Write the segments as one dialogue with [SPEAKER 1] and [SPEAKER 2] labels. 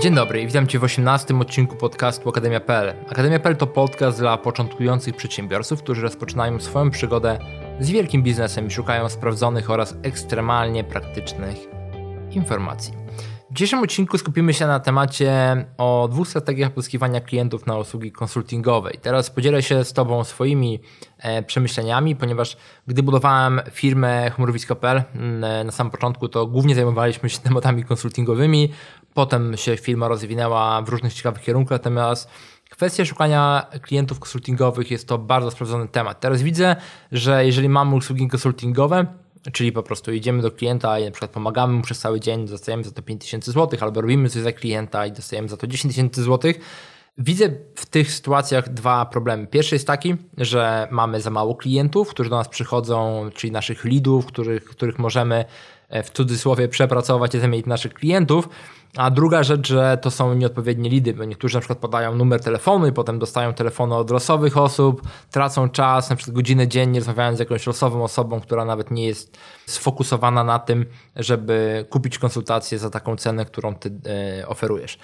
[SPEAKER 1] Dzień dobry i witam Cię w 18 odcinku podcastu Akademia.pl. Akademia.pl to podcast dla początkujących przedsiębiorców, którzy rozpoczynają swoją przygodę z wielkim biznesem i szukają sprawdzonych oraz ekstremalnie praktycznych informacji. W dzisiejszym odcinku skupimy się na temacie o dwóch strategiach pozyskiwania klientów na usługi konsultingowe. Teraz podzielę się z Tobą swoimi e, przemyśleniami, ponieważ gdy budowałem firmę chmurowisko.pl mm, na samym początku, to głównie zajmowaliśmy się tematami konsultingowymi, potem się firma rozwinęła w różnych ciekawych kierunkach, natomiast Kwestia szukania klientów konsultingowych jest to bardzo sprawdzony temat. Teraz widzę, że jeżeli mamy usługi konsultingowe, Czyli po prostu idziemy do klienta i na przykład pomagamy mu przez cały dzień, dostajemy za to 5000 zł, albo robimy coś za klienta i dostajemy za to 10 tysięcy złotych. Widzę w tych sytuacjach dwa problemy. Pierwszy jest taki, że mamy za mało klientów, którzy do nas przychodzą, czyli naszych leadów, których, których możemy E, w cudzysłowie przepracować i zamienić naszych klientów. A druga rzecz, że to są nieodpowiednie lidy, bo niektórzy na przykład podają numer telefonu i potem dostają telefony od losowych osób, tracą czas, na przykład godzinę dziennie rozmawiając z jakąś losową osobą, która nawet nie jest sfokusowana na tym, żeby kupić konsultację za taką cenę, którą ty e, oferujesz.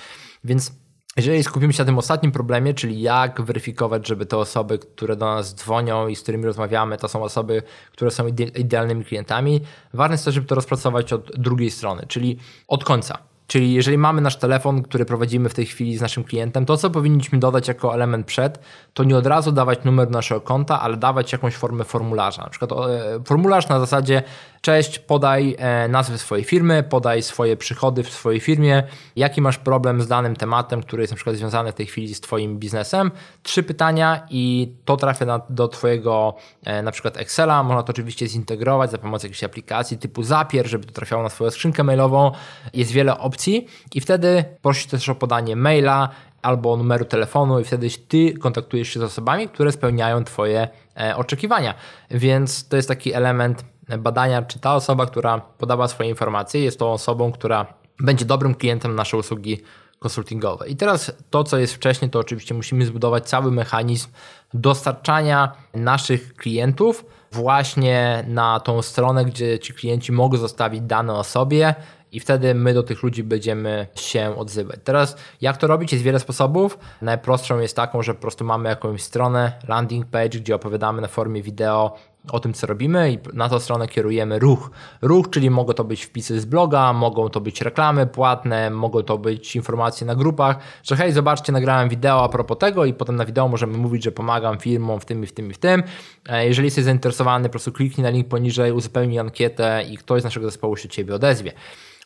[SPEAKER 1] Więc jeżeli skupimy się na tym ostatnim problemie, czyli jak weryfikować, żeby te osoby, które do nas dzwonią i z którymi rozmawiamy, to są osoby, które są idealnymi klientami, ważne jest to, żeby to rozpracować od drugiej strony, czyli od końca. Czyli jeżeli mamy nasz telefon, który prowadzimy w tej chwili z naszym klientem, to co powinniśmy dodać jako element przed, to nie od razu dawać numer naszego konta, ale dawać jakąś formę formularza. Na przykład e, formularz na zasadzie cześć, podaj e, nazwę swojej firmy, podaj swoje przychody w swojej firmie, jaki masz problem z danym tematem, który jest na przykład związany w tej chwili z twoim biznesem. Trzy pytania i to trafia na, do twojego e, na przykład Excela. Można to oczywiście zintegrować za pomocą jakiejś aplikacji typu Zapier, żeby to trafiało na swoją skrzynkę mailową. Jest wiele opcji i wtedy prosisz też o podanie maila, albo numeru telefonu i wtedy ty kontaktujesz się z osobami, które spełniają twoje e, oczekiwania. Więc to jest taki element badania, czy ta osoba, która podawa swoje informacje, jest tą osobą, która będzie dobrym klientem naszej usługi konsultingowe. I teraz to, co jest wcześniej, to oczywiście musimy zbudować cały mechanizm dostarczania naszych klientów właśnie na tą stronę, gdzie ci klienci mogą zostawić dane o sobie i wtedy my do tych ludzi będziemy się odzywać. Teraz jak to robić? Jest wiele sposobów. Najprostszą jest taką, że po prostu mamy jakąś stronę, landing page, gdzie opowiadamy na formie wideo o tym, co robimy i na tą stronę kierujemy ruch. Ruch, czyli mogą to być wpisy z bloga, mogą to być reklamy płatne, mogą to być informacje na grupach, że hej, zobaczcie, nagrałem wideo a propos tego i potem na wideo możemy mówić, że pomagam firmom w tym i w tym i w tym. E, jeżeli jesteś zainteresowany, po prostu kliknij na link poniżej, uzupełnij ankietę i ktoś z naszego zespołu się Ciebie odezwie.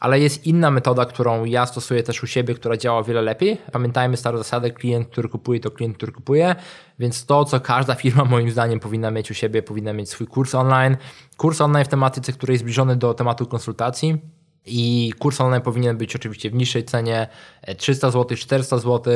[SPEAKER 1] Ale jest inna metoda, którą ja stosuję też u siebie, która działa o wiele lepiej. Pamiętajmy starą zasadę, klient, który kupuje, to klient, który kupuje, więc to, co każda firma moim zdaniem powinna mieć u siebie, powinna mieć swój kurs online. Kurs online w tematyce, który jest zbliżony do tematu konsultacji, i kurs online powinien być oczywiście w niższej cenie 300 zł, 400 zł,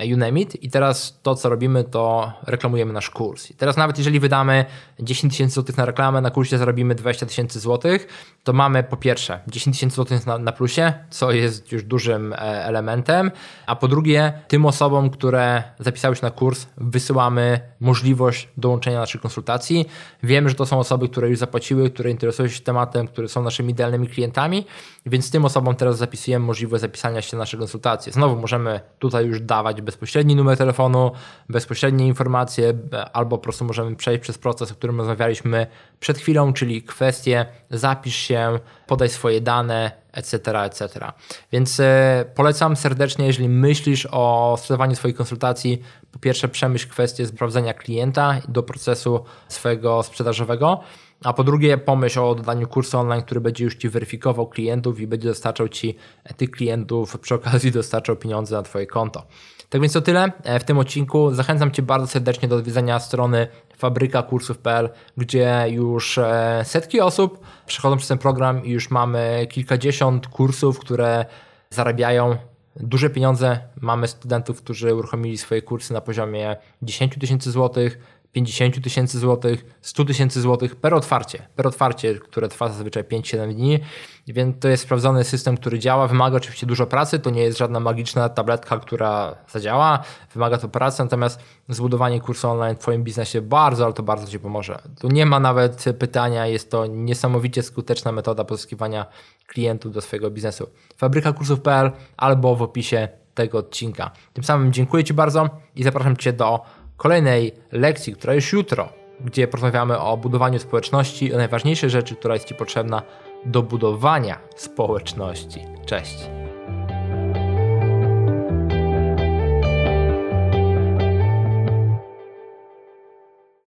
[SPEAKER 1] you name it. I teraz to, co robimy, to reklamujemy nasz kurs. I teraz nawet jeżeli wydamy 10 tysięcy złotych na reklamę, na kursie zarobimy 20 tysięcy złotych, to mamy po pierwsze 10 tysięcy złotych na, na plusie, co jest już dużym e, elementem, a po drugie tym osobom, które zapisały się na kurs, wysyłamy możliwość dołączenia naszych konsultacji. Wiemy, że to są osoby, które już zapłaciły, które interesują się tematem, które są naszymi idealnymi klientami więc tym osobom teraz zapisujemy możliwość zapisania się na nasze konsultacje. Znowu możemy tutaj już dawać bezpośredni numer telefonu, bezpośrednie informacje, albo po prostu możemy przejść przez proces, o którym rozmawialiśmy przed chwilą, czyli kwestię zapisz się, podaj swoje dane, etc., etc. Więc e, polecam serdecznie, jeżeli myślisz o stosowaniu swojej konsultacji, po pierwsze przemyśl kwestię sprawdzenia klienta do procesu swojego sprzedażowego, a po drugie, pomyśl o dodaniu kursu online, który będzie już Ci weryfikował klientów i będzie dostarczał Ci tych klientów, przy okazji dostarczał pieniądze na Twoje konto. Tak więc to tyle e, w tym odcinku. Zachęcam Cię bardzo serdecznie do odwiedzenia strony fabrykakursów.pl, gdzie już e, setki osób przechodzą przez ten program i już mamy kilkadziesiąt kursów, które zarabiają duże pieniądze. Mamy studentów, którzy uruchomili swoje kursy na poziomie 10 tysięcy złotych, 50 tysięcy złotych, 100 tysięcy złotych per otwarcie. Per otwarcie, które trwa zazwyczaj 5-7 dni, więc to jest sprawdzony system, który działa. Wymaga oczywiście dużo pracy, to nie jest żadna magiczna tabletka, która zadziała. Wymaga to pracy, natomiast zbudowanie kursu online w Twoim biznesie bardzo, ale to bardzo Ci pomoże. Tu nie ma nawet pytania, jest to niesamowicie skuteczna metoda pozyskiwania klientów do swojego biznesu. Fabrykakursów.pl albo w opisie tego odcinka. Tym samym dziękuję Ci bardzo i zapraszam Cię do kolejnej lekcji, która już jutro, gdzie porozmawiamy o budowaniu społeczności, o najważniejszej rzeczy, która jest Ci potrzebna do budowania społeczności. Cześć.